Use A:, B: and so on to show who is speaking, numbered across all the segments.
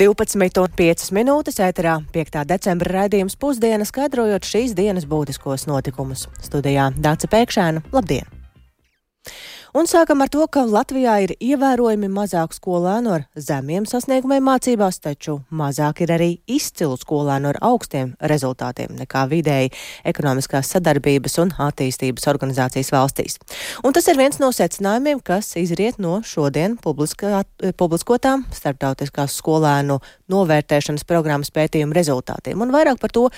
A: 12,5 minūtes ēterā 5. decembra raidījums pusdiena skaidrojot šīs dienas būtiskos notikumus. Studijā Dāca Pēkšēna. Labdien! Un sākam ar to, ka Latvijā ir ievērojami mazāk skolēnu ar zemiem sasniegumiem mācībās, taču mazāk ir arī izcilu skolēnu ar augstiem rezultātiem nekā vidēji ekonomiskās sadarbības un attīstības organizācijas valstīs. Un tas ir viens no secinājumiem, kas izriet no šodien publiskā, publiskotām starptautiskās skolēnu novērtēšanas programmas pētījuma rezultātiem. Un vairāk par to,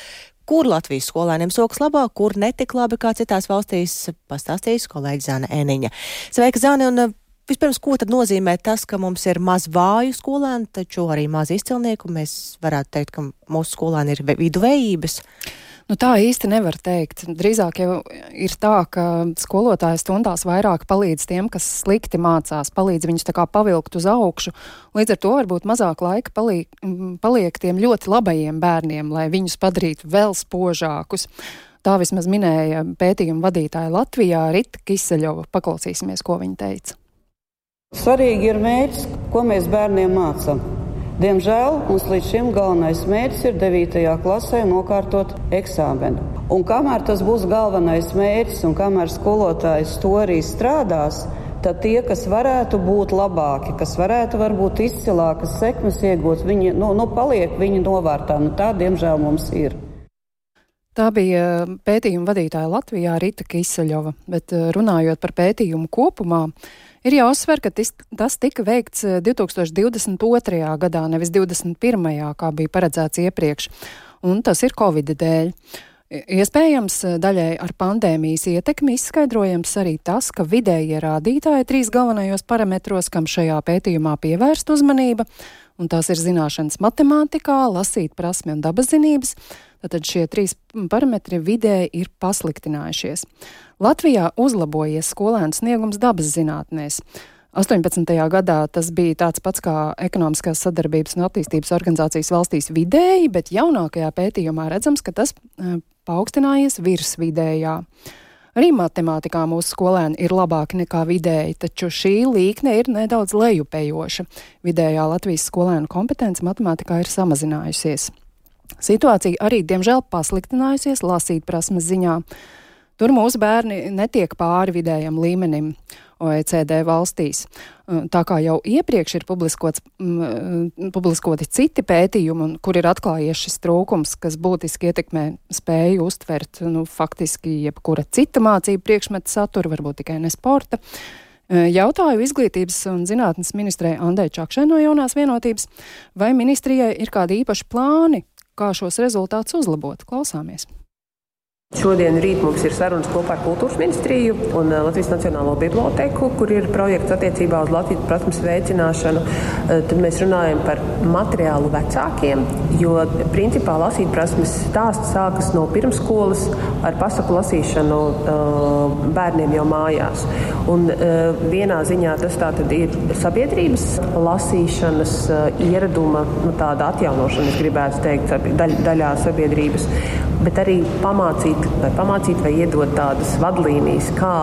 A: Kur Latvijas skolēniem sokas labāk, kur netik labi kā citās valstīs, pastāstīs kolēģi Zana Eniņa. Sveika, Zana, un vispirms, ko tad nozīmē tas, ka mums ir maz vāju skolēnu, taču arī maz izcilnieku? Mēs varētu teikt, ka mūsu skolēni ir viduvējības.
B: Nu, tā īsti nevar teikt. Drīzāk jau ir tā, ka skolotāja stundās vairāk palīdz tiem, kas slikti mācās, palīdz viņus tā kā pavilkt uz augšu. Līdz ar to varbūt mazāk laika paliek, paliek tiem ļoti labajiem bērniem, lai viņus padarītu vēl spožākus. Tā vismaz minēja pētījuma vadītāja Latvijā Rita Kiseļova. Paklausīsimies, ko viņa teica.
C: Svarīgi ir mērķis, ko mēs bērniem mācām. Diemžēl mums līdz šim galvenais mērķis ir 9. klasē nokārtot eksāmenu. Un kamēr tas būs galvenais mērķis un kamēr skolotājs to arī strādās, tad tie, kas varētu būt labāki, kas varētu varbūt izcilākas sekmes iegūt, viņi nu, nu, paliek viņa novārtā. Nu, tā, diemžēl, mums ir.
B: Tā bija pētījuma vadītāja Latvijā Rita Kiseļova, bet eh, runājot par pētījumu kopumā, Ir jāuzsver, ka tis, tas tika veikts 2022. Eh, gadā, nevis 2021. kā bija paredzēts iepriekš, un tas ir Covid dēļ. Iespējams, daļai ar pandēmijas ietekmi izskaidrojams arī tas, ka vidējie rādītāji trīs galvenajos parametros, kam šajā pētījumā pievērst uzmanība, un tās ir zināšanas matemātikā, lasīt prasmi un dabas zinības, tad šie trīs parametri vidēji ir pasliktinājušies. Latvijā uzlabojies skolēnu sniegums dabas zinātnēs. 18. gadā tas bija tāds pats kā ekonomiskās sadarbības un attīstības organizācijas valstīs vidēji, bet jaunākajā pētījumā redzams, ka tas e, paaugstinājies virs vidējā. Arī matemātikā mūsu skolēni ir labāki nekā vidēji, taču šī līkne ir nedaudz lejupējoša. Vidējā Latvijas skolēnu kompetence matemātikā ir samazinājusies. Situācija arī, diemžēl, pasliktinājusies lasīt prasmes ziņā. Tur mūsu bērni netiek pāri vidējam līmenim. OECD valstīs. Tā kā jau iepriekš ir publiskoti citi pētījumi, kur ir atklājies šis trūkums, kas būtiski ietekmē spēju uztvert nu, faktiski jebkura cita mācību priekšmeta satura, varbūt tikai ne sporta. Jautāju izglītības un zinātnes ministrei Andai Čakšai no jaunās vienotības, vai ministrijai ir kādi īpaši plāni, kā šos rezultātus uzlabot. Klausāmies!
D: Šodien rīt mums ir sarunas kopā ar Kultūras ministriju un eh, Latvijas Nacionālo biblioteku, kur ir projekts attiecībā uz Latvijas prasmes veicināšanu. Eh, tad mēs runājam par materiālu vecākiem, jo principā lasīt prasmes stāsts sākas no pirmskolas ar pasaku lasīšanu eh, bērniem jau mājās. Un vienā ziņā tas tātad ir sabiedrības lasīšanas ieraduma nu, tāda atjaunošana, es gribētu teikt, daļ, daļā sabiedrības bet arī pamācīt vai, pamācīt vai iedot tādas vadlīnijas, kā,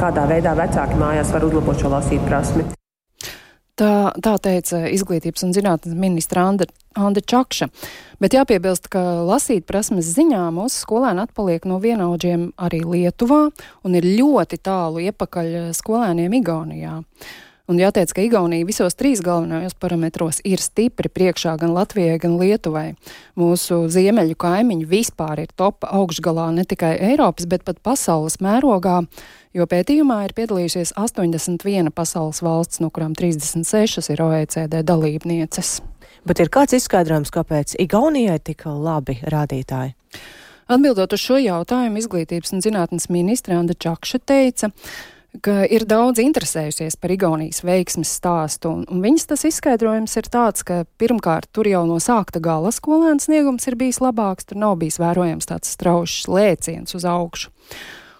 D: kādā veidā vecāki mājās var uzlabot šo lasīt prasmi.
B: Tā, tā teica izglītības un zinātnes ministra Anda, Anda Čakša. Bet jāpiebilst, ka lasīt prasmes ziņā mūsu skolēni atpaliek no vienaudžiem arī Lietuvā un ir ļoti tālu iepakaļ skolēniem Igaunijā. Un jāteic, ka Igaunija visos trīs galvenajos parametros ir stipri priekšā gan Latvijai, gan Lietuvai. Mūsu ziemeļu kaimiņi vispār ir top augšgalā ne tikai Eiropas, bet pat pasaules mērogā, jo pētījumā ir piedalījusies 81 pasaules valsts, no kurām 36 ir OECD dalībnieces.
A: Bet ir kāds izskaidrojums, kāpēc Igaunijai tik labi rādītāji?
B: Atbildot uz šo jautājumu, izglītības un zinātnes ministre Anda Čakša teica, ka ir daudz interesējusies par Igaunijas veiksmes stāstu, un, un viņas tas izskaidrojums ir tāds, ka pirmkārt tur jau no sākta gala skolēna sniegums ir bijis labāks, tur nav bijis vērojams tāds straušs lēciens uz augšu.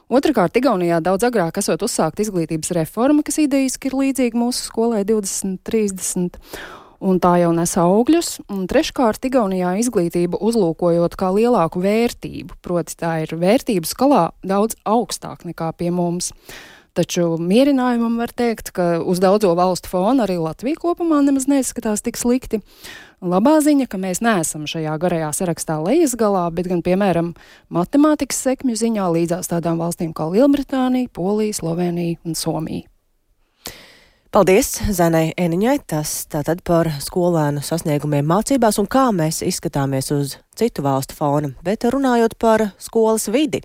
B: Otrakārt, Igaunijā daudz agrāk esot uzsākt izglītības reforma, kas idejiski ir līdzīga mūsu skolai 2030 un tā jau nes augļus. Un treškārt, Igaunijā izglītību uzlūkojot kā lielāku vērtību, proti tā ir vērtības skalā daudz augstāk nekā pie mums. Taču mierinājumam var teikt, ka uz daudzo valstu fona arī Latvija kopumā nemaz neizskatās tik slikti. Labā ziņa, ka mēs neesam šajā garajā sarakstā lejas galā, bet gan, piemēram, matemātikas sekmju ziņā līdzās tādām valstīm kā Lielbritānija, Polija, Slovenija un Somija.
A: Paldies Zanai Eniņai. Tas tātad par skolēnu sasniegumiem mācībās un kā mēs izskatāmies uz citu valstu fona, bet runājot par skolas vidi,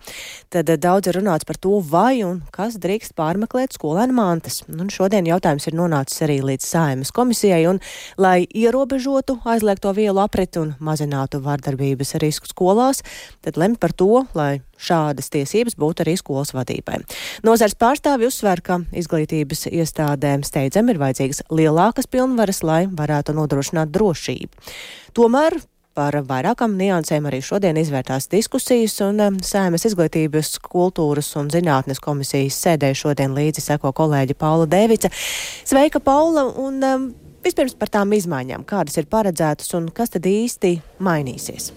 A: tad daudz ir runāts par to, vai un kas drīkst pārmeklēt skolēnu mantas. Un šodien jautājums ir nonācis arī līdz saimas komisijai, un lai ierobežotu aizliegto vielu apriti un mazinātu vardarbības risku skolās, tad lemt par to, lai šādas tiesības būtu arī skolas vadībai. Nozars pārstāvi uzsver, ka izglītības iestādēm steidzam ir vajadzīgas lielākas pilnvaras, lai varētu nodrošināt drošību. Tomēr Par vairākām niansēm arī šodien izvērtās diskusijas, un um, Sēmas izglītības, kultūras un zinātnes komisijas sēdē šodien līdzi seko kolēģi Paula Devica. Sveika, Paula! Un, um, vispirms par tām izmaiņām, kādas ir paredzētas un kas tad īsti mainīsies?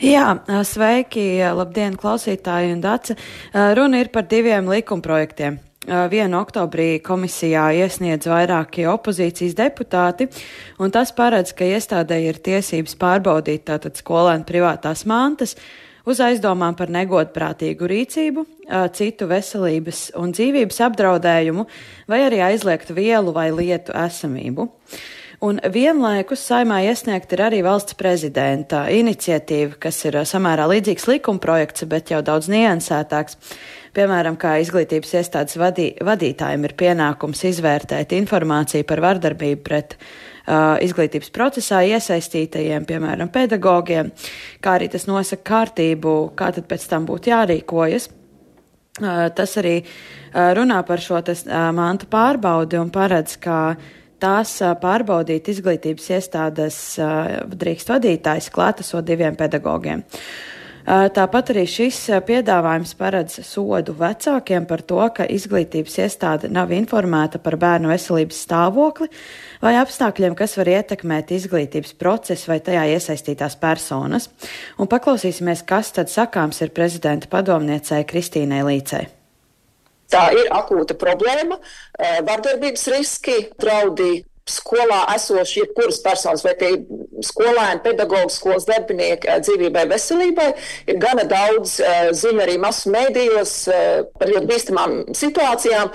E: Jā, sveiki, labdien, klausītāji un daci. Runa ir par diviem likumprojektiem. Vienu oktobrī komisijā iesniedz vairākie opozīcijas deputāti, un tas paredz, ka iestādē ir tiesības pārbaudīt tātad skolēnu privātās mantas uz aizdomām par negodprātīgu rīcību, citu veselības un dzīvības apdraudējumu, vai arī aizliegtu vielu vai lietu esamību. Un vienlaikus saimā iesniegt ir arī valsts prezidenta iniciatīva, kas ir samērā līdzīgs likumprojekts, bet jau daudz niansētāks. Piemēram, kā izglītības iestādes vadī, vadītājiem ir pienākums izvērtēt informāciju par vardarbību pret uh, izglītības procesā iesaistītajiem, piemēram, pedagogiem, kā arī tas nosaka kārtību, kā tad pēc tam būtu jārīkojas. Uh, tas arī uh, runā par šo tas, uh, mantu pārbaudi un paredz, ka tās pārbaudīt izglītības iestādes drīkst vadītājs klātesot diviem pedagogiem. Tāpat arī šis piedāvājums paredz sodu vecākiem par to, ka izglītības iestāde nav informēta par bērnu veselības stāvokli vai apstākļiem, kas var ietekmēt izglītības procesu vai tajā iesaistītās personas. Un paklausīsimies, kas tad sakāms ir prezidenta padomniecei Kristīnai Līcei.
F: Tā ir akūta problēma, vardarbības riski, draudi skolā esoši jebkuras personas, vai tie skolēni, pedagogi, skolas darbinieki dzīvībai, veselībai, ir gana daudz ziņu arī masu mēdījos par ļoti bīstamām situācijām.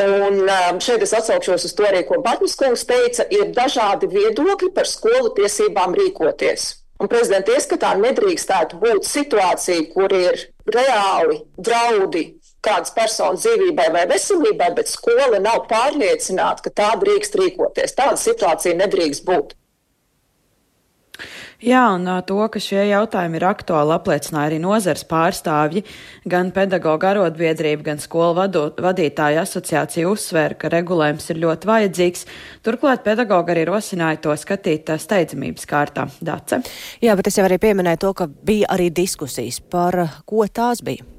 F: Un šeit es atsaukšos uz to arī, ko Batņas kungs teica, ir dažādi viedokļi par skolu tiesībām rīkoties. Un prezidenta ieskatā nedrīkstētu būt situācija, kur ir reāli draudi kādas personas dzīvībai vai veselībai, bet skola nav pārliecināta, ka tā drīkst rīkoties. Tāda situācija nedrīkst būt.
E: Jā, un to, ka šie jautājumi ir aktuāli, apliecināja arī nozars pārstāvji. Gan pedagoģa arotbiedrība, gan skolu vadot, vadītāja asociācija uzsvēra, ka regulējums ir ļoti vajadzīgs. Turklāt pedagoģa arī rosināja to skatīt steidzamības kārtā. Dace?
A: Jā, bet es jau arī pieminēju to, ka bija arī diskusijas par ko tās bija.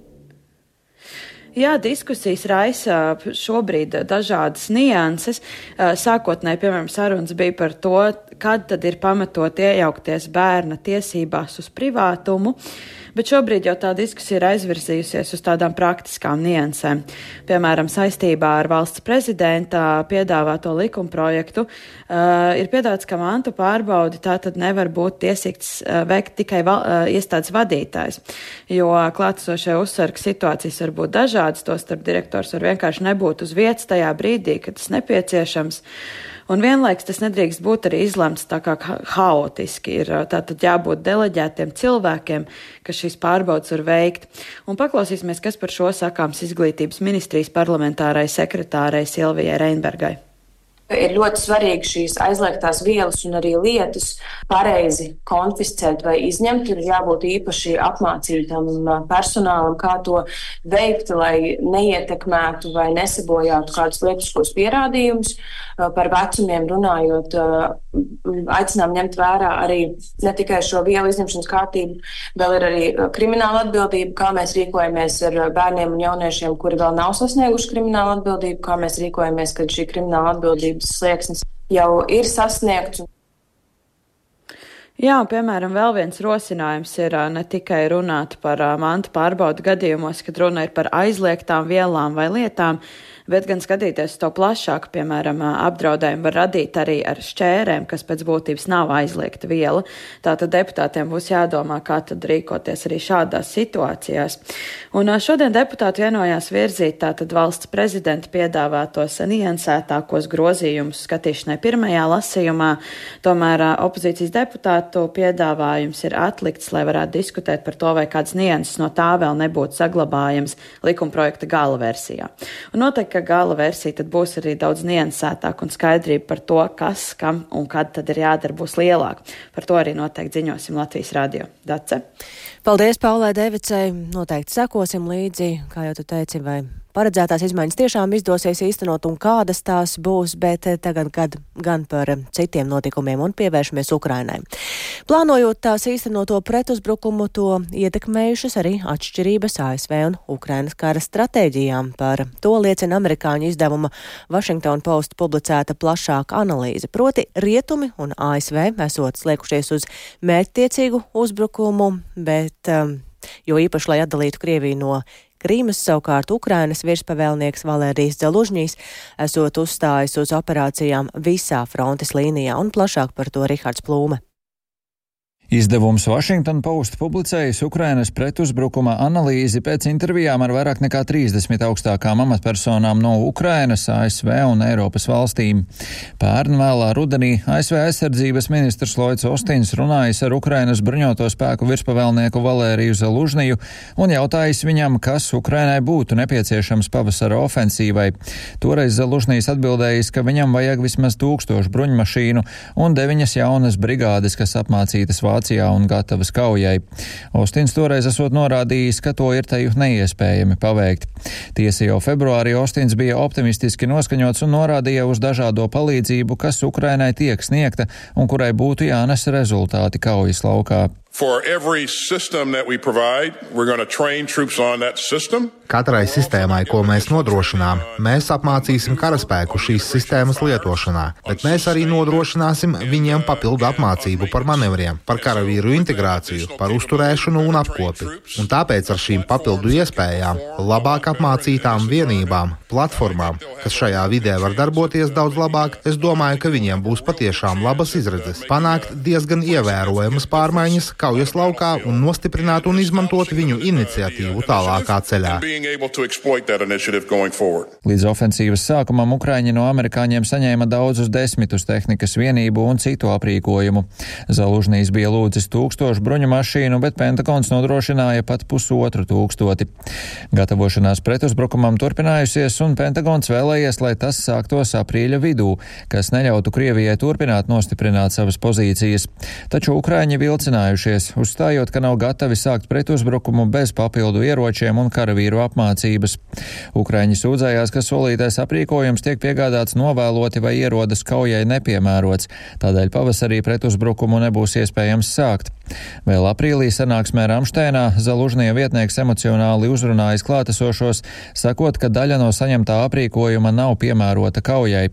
E: Jā, diskusijas raisa šobrīd dažādas nianses. Sākotnēji, piemēram, sarunas bija par to, kad tad ir pamatot iejaukties bērna tiesībās uz privātumu. Bet šobrīd jau tā diskusija ir aizvirzījusies uz tādām praktiskām niansēm. Piemēram, saistībā ar valsts prezidenta piedāvāto likumprojektu uh, ir piedāvāts, ka mantu pārbaudi tā tad nevar būt tiesīgs uh, veikt tikai val, uh, iestādes vadītājs, jo klātesošie uzsver, situācijas var būt dažādas, to starp direktors var vienkārši nebūt uz vietas tajā brīdī, kad tas nepieciešams. Un vienlaiks tas nedrīkst būt arī izlemts tā kā haotiski. Ir tātad jābūt deleģētiem cilvēkiem, kas šīs pārbaudas var veikt. Un paklausīsimies, kas par šo sakāms izglītības ministrijas parlamentārai sekretārai Silvijai Reinbergai.
G: Ir ļoti svarīgi šīs aizliegtās vielas un arī lietas pareizi konfiscēt vai izņemt. Ir jābūt īpaši apmācītam personālam, kā to veikt, lai neietekmētu vai nesabojātu kādus lietiskos pierādījumus. Par vecumiem runājot, aicinām ņemt vērā arī ne tikai šo vielu izņemšanas kārtību, vēl ir arī krimināla atbildība, kā mēs rīkojamies ar bērniem un jauniešiem, kuri vēl nav sasnieguši kriminālu atbildību, kā mēs rīkojamies, kad šī krimināla atbildības slieksnis jau ir sasniegts.
E: Jā, piemēram, vēl viens rosinājums ir ne tikai runāt par mantu pārbaudu gadījumos, kad runa ir par aizliegtām vielām vai lietām, bet gan skatīties to plašāk, piemēram, apdraudējumu var radīt arī ar šķērēm, kas pēc būtības nav aizliegta viela. Tātad deputātiem būs jādomā, kā tad rīkoties arī šādās situācijās. Un šodien deputāti vienojās virzīt tātad valsts prezidenta piedāvātos niansētākos grozījumus skatīšanai pirmajā lasījumā. Tomēr opozīcijas deputātu piedāvājums ir atlikts, lai varētu diskutēt par to, vai kāds nianses no tā vēl nebūtu saglabājams likumprojekta gala versijā. Un noteikti, ka gala versija tad būs arī daudz niansētāk un skaidrība par to, kas, kam un kad tad ir jādara būs lielāka. Par to arī noteikti ziņosim Latvijas radio. Dace.
A: Paldies, Paulē Devicei. Noteikti sekosim līdzi, kā jau tu teici, vai paredzētās izmaiņas tiešām izdosies īstenot un kādas tās būs, bet tagad kad gan par citiem notikumiem un pievēršamies Ukrainai. Plānojot tās īstenoto pretuzbrukumu, to ietekmējušas arī atšķirības ASV un Ukrainas kara stratēģijām. Par to liecina amerikāņu izdevuma Washington Post publicēta plašāka analīze. Proti, rietumi un ASV esot sliekušies uz mērķtiecīgu uzbrukumu, bet um, jo īpaši, lai atdalītu Krieviju no Krīmas savukārt Ukrainas virspavēlnieks Valērijas Dzelužņīs esot uzstājis uz operācijām visā frontes līnijā un plašāk par to Rihards Plūme.
H: Izdevums Washington Post publicējis Ukrainas pretuzbrukuma analīzi pēc intervijām ar vairāk nekā 30 augstākām amatpersonām no Ukrainas, ASV un Eiropas valstīm. Pērn vēlā rudenī ASV aizsardzības ministrs Lloyds Ostins runājis ar Ukrainas bruņoto spēku virspavēlnieku Valēriju Zalužniju un jautājis viņam, kas Ukrainai būtu nepieciešams pavasara ofensīvai. Toreiz Zalužnijas atbildējis, ka viņam vajag vismaz tūkstošu bruņmašīnu un deviņas jaunas brigādes, kas apmācītas Vācijā. Vācijā un gatavas kaujai. Ostins toreiz esot norādījis, ka to ir teju neiespējami paveikt. Tiesa jau februārī Ostins bija optimistiski noskaņots un norādīja uz dažādo palīdzību, kas Ukrainai tiek sniegta un kurai būtu jānes rezultāti kaujas laukā. For every system that we provide, we're going to train troops on that system.
I: Katrai sistēmai, ko mēs nodrošinām, mēs apmācīsim karaspēku šīs sistēmas lietošanā, bet mēs arī nodrošināsim viņiem papildu apmācību par manevriem, par karavīru integrāciju, par uzturēšanu un apkopi. Un tāpēc ar šīm papildu iespējām, labāk apmācītām vienībām, platformām, kas šajā vidē var darboties daudz labāk, es domāju, ka viņiem būs patiešām labas izredzes panākt diezgan ievērojamas pārmaiņas kaujas laukā un nostiprināt un izmantot viņu iniciatīvu tālākā ceļā.
H: Līdz ofensīvas sākumam Ukraiņi no amerikāņiem saņēma daudzus desmitus tehnikas vienību un citu aprīkojumu. Zalužnīs bija lūdzis tūkstošu bruņu mašīnu, bet Pentagons nodrošināja pat pusotru tūkstoti. Gatavošanās pretuzbrukumam turpinājusies, un Pentagons vēlējies, lai tas sāktos aprīļa vidū, kas neļautu Krievijai turpināt nostiprināt savas pozīcijas. Taču Ukraiņi vilcinājušies, uzstājot, ka nav gatavi sākt pretuzbrukumu bez papildu ieročiem un karavīru apmācības. Ukraiņi sūdzējās, ka solītais aprīkojums tiek piegādāts novēloti vai ierodas kaujai nepiemērots, tādēļ pavasarī pretuzbrukumu nebūs iespējams sākt. Vēl aprīlī sanāksmē Ramšteinā Zalužnie vietnieks emocionāli uzrunājis klātesošos, sakot, ka daļa no saņemtā aprīkojuma nav piemērota kaujai.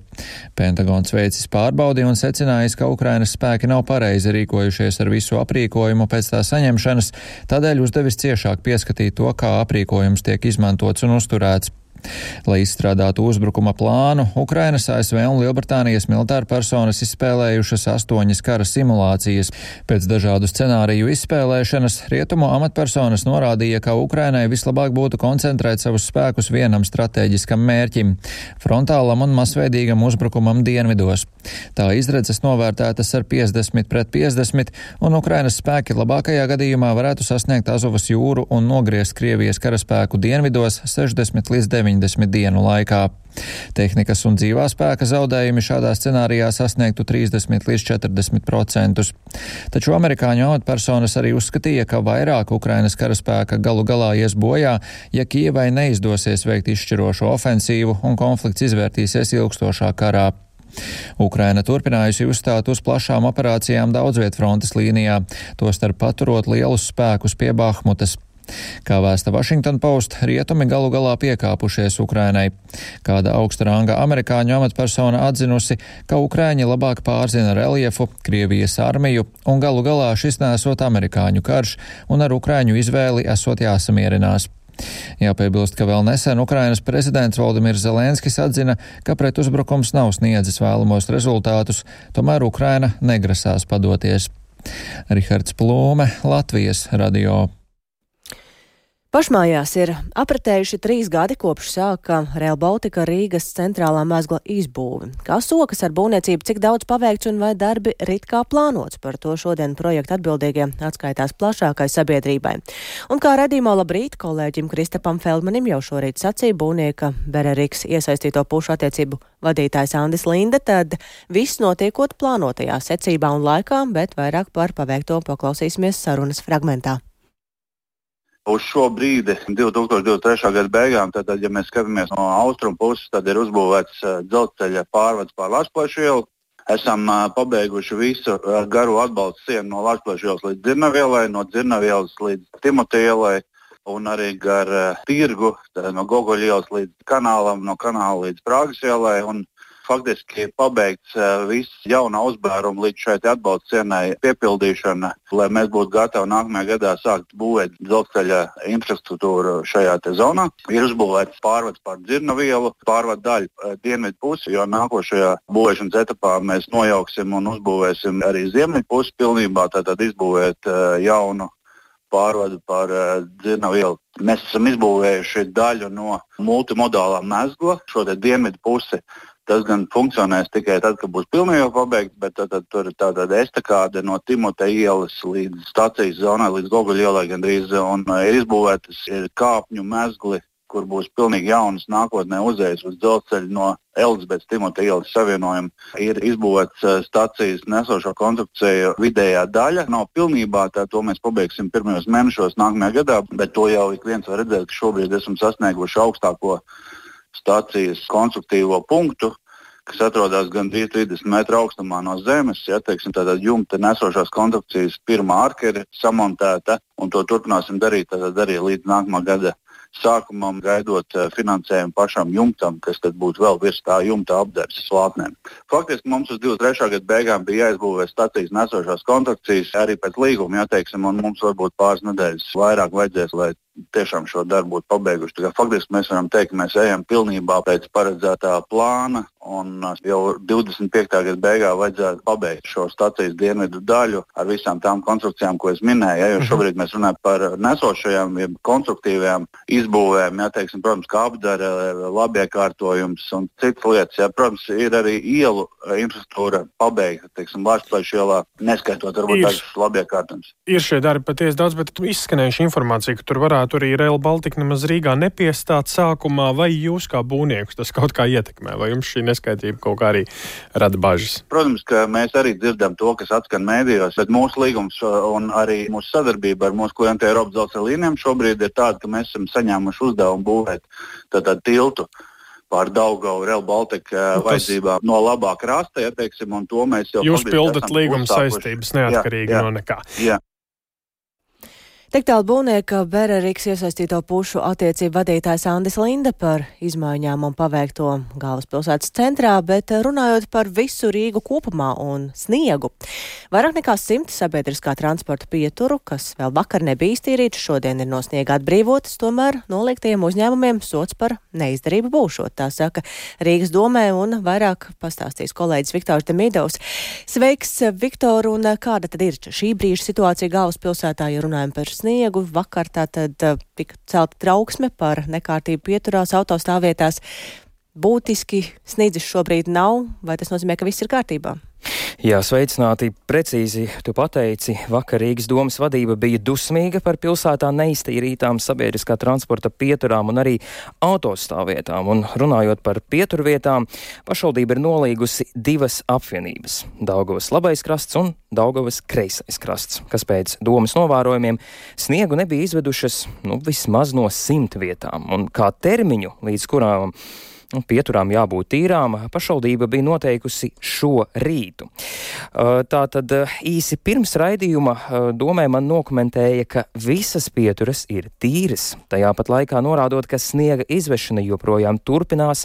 H: Pentagons veicis pārbaudi un secinājis, ka Ukrainas spēki nav pareizi rīkojušies ar visu aprīkojumu pēc tā saņemšanas, tādēļ uzdevis ciešāk pieskatīt to, kā aprīkojums tiek izmantots un uzturēts. Lai izstrādātu uzbrukuma plānu, Ukrainas, ASV un Lielbritānijas militāra personas izspēlējušas astoņas kara simulācijas. Pēc dažādu scenāriju izspēlēšanas rietumu amatpersonas norādīja, ka Ukrainai vislabāk būtu koncentrēt savus spēkus vienam strateģiskam mērķim - frontālam un masveidīgam uzbrukumam dienvidos. Tā izredzes novērtētas ar 50 pret 50, un Ukrainas spēki labākajā gadījumā varētu sasniegt Azovas jūru un nogriezt Krievijas karaspēku dienvidos 60 līdz 90. 90 dienu laikā. Tehnikas un dzīvā spēka zaudējumi šādā scenārijā sasniegtu 30 līdz 40 procentus. Taču amerikāņu amatpersonas arī uzskatīja, ka vairāk Ukrainas karaspēka galu galā ies bojā, ja Kievai neizdosies veikt izšķirošu ofensīvu un konflikts izvērtīsies ilgstošā karā. Ukraina turpinājusi uzstāt uz plašām operācijām daudzviet frontes līnijā, tostarp paturot lielus spēkus pie Bahmutas. Kā vēsta Washington Post, rietumi galu galā piekāpušies Ukrainai. Kāda augsta ranga amerikāņu amatpersona atzinusi, ka Ukraiņi labāk pārzina reljefu, Krievijas armiju un galu galā šis nesot amerikāņu karš un ar Ukraiņu izvēli esot jāsamierinās. Jāpiebilst, ka vēl nesen Ukrainas prezidents Valdimirs Zelenskis atzina, ka pretuzbrukums nav sniedzis vēlamos rezultātus, tomēr Ukraina negrasās padoties. Rihards Plūme, Latvijas radio.
A: Pašmājās ir apritējuši trīs gadi kopš sāka Real Baltica Rīgas centrālā mezgla izbūve. Kā sokas ar būvniecību, cik daudz paveikts un vai darbi rit kā plānots, par to šodien projekta atbildīgie atskaitās plašākai sabiedrībai. Un kā redzīmā labrīt kolēģim Kristapam Feldmanim jau šorīt sacīja būvnieka Bereriks iesaistīto pušu attiecību vadītājs Andis Linde, tad viss notiekot plānotajā secībā un laikā, bet vairāk par paveikto paklausīsimies sarunas fragmentā
J: uz šo brīdi, 2023. gada beigām, tad, ja mēs skatāmies no austrumu puses, tad ir uzbūvēts uh, dzelzceļa pārvads pār Latvijas ielu. Esam uh, pabeiguši visu uh, garo atbalstu sienu no Latvijas ielas līdz Dzirnavielai, no Dzirnavielas līdz Timotielai un arī gar tirgu, no Gogoļa ielas līdz kanālam, no kanāla līdz Prāgas ielai. Un, faktiski pabeigts uh, viss jauna uzbēruma līdz šai atbalsta cienai piepildīšana, lai mēs būtu gatavi nākamajā gadā sākt būvēt dzelzceļa infrastruktūru šajā zonā. Ir uzbūvēts pārvads par dzirna vielu, pārvadu daļu uh, dienvidu pusi, jo nākošajā būvēšanas etapā mēs nojauksim un uzbūvēsim arī ziemeļu pusi pilnībā, tātad izbūvēt uh, jaunu pārvadu par uh, dzirnavu ielu. Mēs esam izbūvējuši daļu no multimodālā mezgla, šo dienvidu pusi. Tas gan funkcionēs tikai tad, kad būs pilnībā pabeigts, bet tad, tad tur ir tāda estakāde no Timoteja ielas līdz stācijas zonai, līdz Goguļa ielai gandrīz. Un uh, ir izbūvētas ir kāpņu mezgli, kur būs pilnīgi jaunas nākotnē uzējas uz dzelzceļa no Elizabetes Timoteja ielas savienojuma. Ir izbūvēts uh, stācijas nesošo konstrukciju vidējā daļa. Nav pilnībā, tā to mēs pabeigsim pirmajos mēnešos nākamajā gadā, bet to jau ik viens var redzēt, ka šobrīd esam sasnieguši augstāko stācijas konstruktīvo punktu, kas atrodas gandrīz 30 metru augstumā no zemes. Ja, teiksim, tātad jumta nesošās konstrukcijas pirmā arka ir samontēta, un to turpināsim darīt arī līdz nākamā gada sākumam, gaidot uh, finansējumu pašam jumtam, kas tad būtu vēl virs tā jumta apģērbs slāpnēm. Faktiski mums uz 23. gada beigām bija jāizbūvē stācijas nesošās konstrukcijas arī pēc līguma, jāteiksim, un mums varbūt pāris nedēļas vairāk vajadzēs, lai tiešām šo darbu būtu pabeiguši. Faktiski mēs varam teikt, ka mēs ejam pilnībā pēc paredzētā plāna. Un uh, jau 25. gada beigās vajadzētu pabeigt šo stācijas dienvidu daļu ar visām tām konstrukcijām, ko es minēju. Ja, jo mhm. šobrīd mēs runājam par nesošajām, konstruktīvām izbūvēm, ja, teiksim, protams, kā apdara, labiekārtojums un citas lietas. Ja, protams, ir arī ielu infrastruktūra pabeigta, teiksim, Latvijas ielā, neskaitot varbūt dažus labiekārtojumus.
K: Ir šie darbi patiesi daudz, bet izskanējuši informācija, ka tur varētu varētu arī Rail Baltica nemaz Rīgā nepiestāt sākumā, vai jūs kā būvnieks tas kaut kā ietekmē, vai jums šī neskaitība kaut kā arī rada bažas?
J: Protams, ka mēs arī dzirdam to, kas atskan mēdījos, bet mūsu līgums uh, un arī mūsu sadarbība ar mūsu klientiem Eiropas dzelzceļa līnijām šobrīd ir tāda, ka mēs esam saņēmuši uzdevumu būvēt tātad tiltu pār Daugavu, Real Baltica uh, nu, vajadzībām no labā krasta, ja teiksim, un to mēs jau.
K: Jūs pildat līguma saistības neatkarīgi jā, jā, no nekā.
J: Jā.
A: Tik tālu būvnieka Bereriks iesaistīto pušu attiecību vadītājs Andis Linda par izmaiņām un paveikto galvaspilsētas centrā, bet runājot par visu Rīgu kopumā un sniegu. Vairāk nekā simt sabiedriskā transporta pieturu, kas vēl vakar nebija iztīrīts, šodien ir no sniega atbrīvotas, tomēr noliektajiem uzņēmumiem sots par neizdarību būšot, tā saka Rīgas domē un vairāk pastāstīs kolēģis Viktors Demidovs. Sveiks, Viktor, un kāda tad ir šī brīža situācija galvaspilsētā, ja runājam par sniegu. Vakar tātad tika celta trauksme par nekārtību pieturās autostāvvietās. Būtiski sniedzis šobrīd nav, vai tas nozīmē, ka viss ir kārtībā?
L: Jā, sveicināti. Precīzi, tu pateici, vakar Rīgas domas vadība bija dusmīga par pilsētā neiztīrītām sabiedriskā transporta pieturām un arī autostāvvietām. Un runājot par pieturvietām, pašvaldība ir nolīgusi divas apvienības - Daugavas labais krasts un Daugavas kreisais krasts, kas pēc domas novērojumiem sniegu nebija izvedušas nu, vismaz no simt vietām. Un kā termiņu, līdz kurām un pieturām jābūt tīrām, pašvaldība bija noteikusi šo rītu. Tātad īsi pirms raidījuma domē man nokomentēja, ka visas pieturas ir tīras, tajā pat laikā norādot, ka sniega izvešana joprojām turpinās,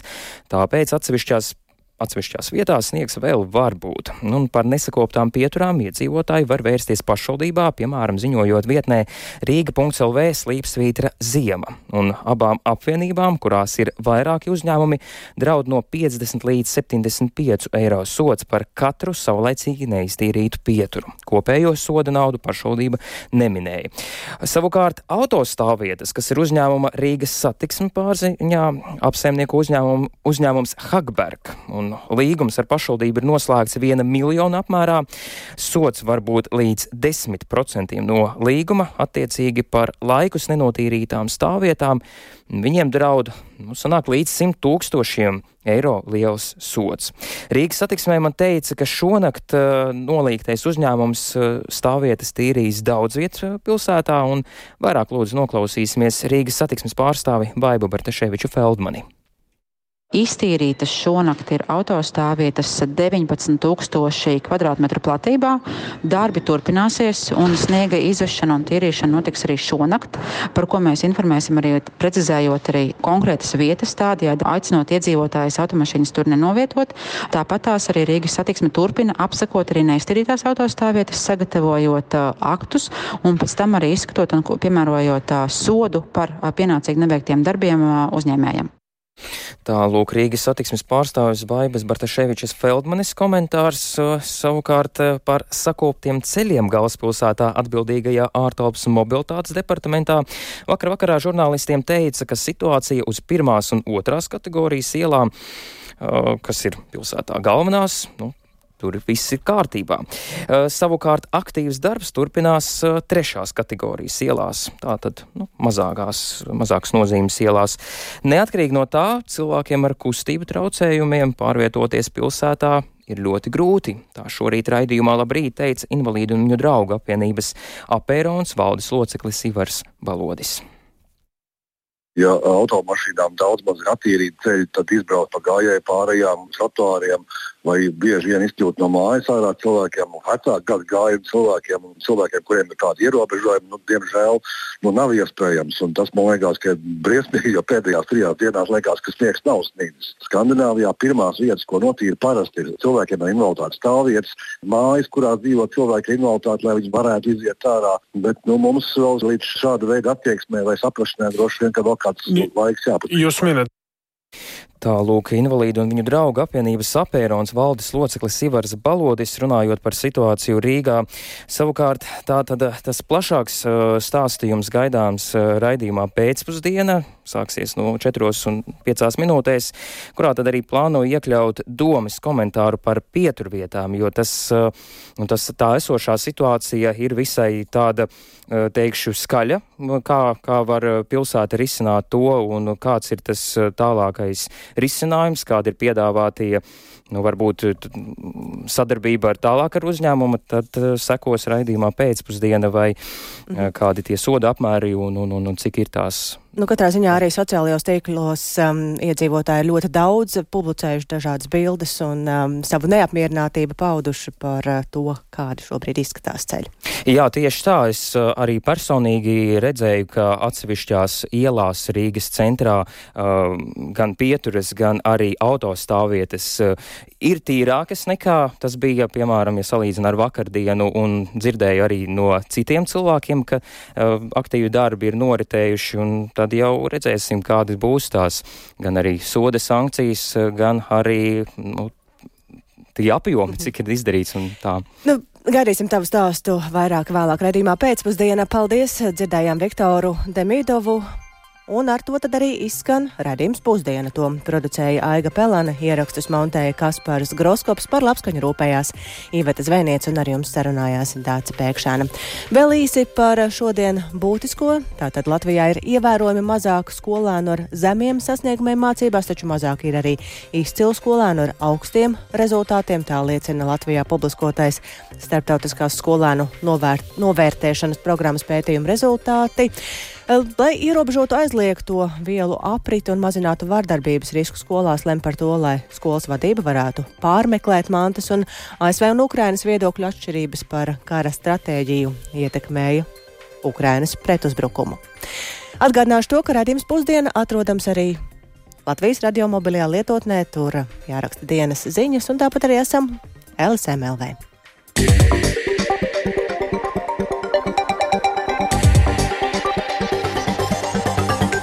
L: tāpēc atsevišķās Atsevišķās vietās sniegs vēl var būt. Nu, un par nesakoptām pieturām iedzīvotāji var vērsties pašvaldībā, piemēram, ziņojot vietnē Rīga.lv slīpsvītra ziema. Un abām apvienībām, kurās ir vairāki uzņēmumi, draud no 50 līdz 75 eiro sots par katru saulaicīgi neiztīrītu pieturu. Kopējo soda naudu pašvaldība neminēja. Savukārt autostāvvietas, kas ir uzņēmuma Rīgas satiksme pārziņā, apsaimnieku uzņēmum, uzņēmums Hagberg. Un un līgums ar pašvaldību ir noslēgts viena miljona apmērā. Sots var būt līdz 10% no līguma, attiecīgi par laikus nenotīrītām stāvvietām. Viņiem draud nu, sanāk līdz 100 tūkstošiem eiro liels sots. Rīgas satiksmē man teica, ka šonakt uh, nolīgtais uzņēmums uh, stāvvietas tīrīs daudz vietu pilsētā, un vairāk lūdzu noklausīsimies Rīgas satiksmes pārstāvi Baibu Bartaševiču Feldmani.
M: Iztīrītas šonakt ir autostāvvietas 19,000 km2 platībā. Darbi turpināsies, un sniega izvešana un tīrīšana notiks arī šonakt, par ko mēs informēsim arī precizējot arī konkrētas vietas, tādējādi aicinot iedzīvotājus automašīnas tur nenovietot. Tāpat tās arī Rīgas satiksme turpina apsakot arī neiztīrītās autostāvvietas, sagatavojot uh, aktus un pēc tam arī izskatot un piemērojot uh, sodu par uh, pienācīgi neveiktiem darbiem uzņēmējiem.
L: Tālūk Rīgas satiksmes pārstāvis Baibas Bartaševičas Feldmanis komentārs savukārt par sakoptiem ceļiem galvaspilsētā atbildīgajā ārtelpas mobilitātes departamentā. Vakar vakarā žurnālistiem teica, ka situācija uz pirmās un otrās kategorijas ielām, kas ir pilsētā galvenās, nu, Tur viss ir kārtībā. Uh, savukārt aktīvs darbs turpinās uh, trešās kategorijas ielās, tātad nu, mazākās, mazākas nozīmes ielās. Neatkarīgi no tā, cilvēkiem ar kustību traucējumiem pārvietoties pilsētā ir ļoti grūti. Tā šorīt raidījumā labrīt teica invalīdu un viņu draugu apvienības apērons valdes loceklis Ivars Balodis.
N: Ja automašīnām daudz maz ir attīrīti ceļi, tad izbraukt pa gājēju pārējām, trotuāriem vai bieži vien izkļūt no mājas ārā cilvēkiem, vecāku gadu gājumu cilvēkiem un cilvēkiem, kuriem ir kādi ierobežojumi, nu, diemžēl nu, nav iespējams. Un tas man liekas, ka ir briesmīgi, jo pēdējās trijās dienās liekas, ka sniegs nav snīdis. Skandināvijā pirmās vietas, ko notīra parasti, ir cilvēkiem ar invaliditāti stāvvietas, mājas, kurās dzīvo cilvēki ar invaliditāti, lai viņi varētu iziet ārā. Bet nu, mums vēl līdz šāda veida attieksmē vai saprašanai droši vien, ka vēl kāds laiks jāpat.
K: Jūs minat
L: Tālūk, invalīdu un viņu draugu apvienības apērons valdes loceklis Ivars Balodis runājot par situāciju Rīgā. Savukārt tā tad tas plašāks uh, stāstījums gaidāms uh, raidījumā pēcpusdiena, sāksies no 4 un 5 minūtēs, kurā tad arī plāno iekļaut domas komentāru par pieturvietām, jo tas, nu, tas tā esošā situācija ir visai tāda, teikšu, skaļa, kā, kā var pilsēta risināt to un kāds ir tas tālākais risinājums, kādi ir piedāvātie, nu, varbūt sadarbība ar tālāk ar uzņēmumu, tad uh, sekos raidījumā pēcpusdiena vai uh, kādi tie soda apmēri un, un, un, un cik ir tās
A: Nu, katrā ziņā arī sociālajos tīklos um, iedzīvotāji ļoti daudz publicējuši dažādas bildes un um, savu neapmierinātību pauduši par uh, to, kādi šobrīd izskatās ceļi.
L: Jā, tieši tā. Es uh, arī personīgi redzēju, ka atsevišķās ielās Rīgas centrā uh, gan pieturas, gan arī autostāvvietas uh, ir tīrākas nekā tas bija, piemēram, ja salīdzina ar vakardienu un dzirdēju arī no citiem cilvēkiem, ka uh, aktīvi darbi ir noritējuši un tā tad jau redzēsim, kādas būs tās gan arī soda sankcijas, gan arī nu, tie apjomi, cik ir izdarīts un tā.
A: Nu. Gaidīsim tavu stāstu vairāk vēlāk redzījumā pēcpusdienā. Paldies! Dzirdējām Viktoru Demīdovu, Un ar to tad arī izskan redzējums pusdiena. To producēja Aiga Pelana, ierakstus montēja Kaspars Groskops, par labskaņu rūpējās Īveta Zvēniec un ar jums sarunājās Dāca Pēkšēna. Vēl īsi par šodien būtisko. Tātad Latvijā ir ievērojami mazāk skolēnu ar zemiem sasniegumiem mācībās, taču mazāk ir arī izcilu skolēnu ar augstiem rezultātiem. Tā liecina Latvijā publiskotais starptautiskās skolēnu novērt, novērtēšanas programmas pētījuma rezultāti. Lai ierobežotu aizliegto vielu apriti un mazinātu vardarbības risku skolās, lem par to, lai skolas vadība varētu pārmeklēt mantas un ASV un Ukrainas viedokļu atšķirības par kara stratēģiju ietekmēja Ukrainas pretuzbrukumu. Atgādināšu to, ka redzējums pusdiena atrodams arī Latvijas radio mobilajā lietotnē, tur jāraksta dienas ziņas, un tāpat arī esam LSMLV. Yeah.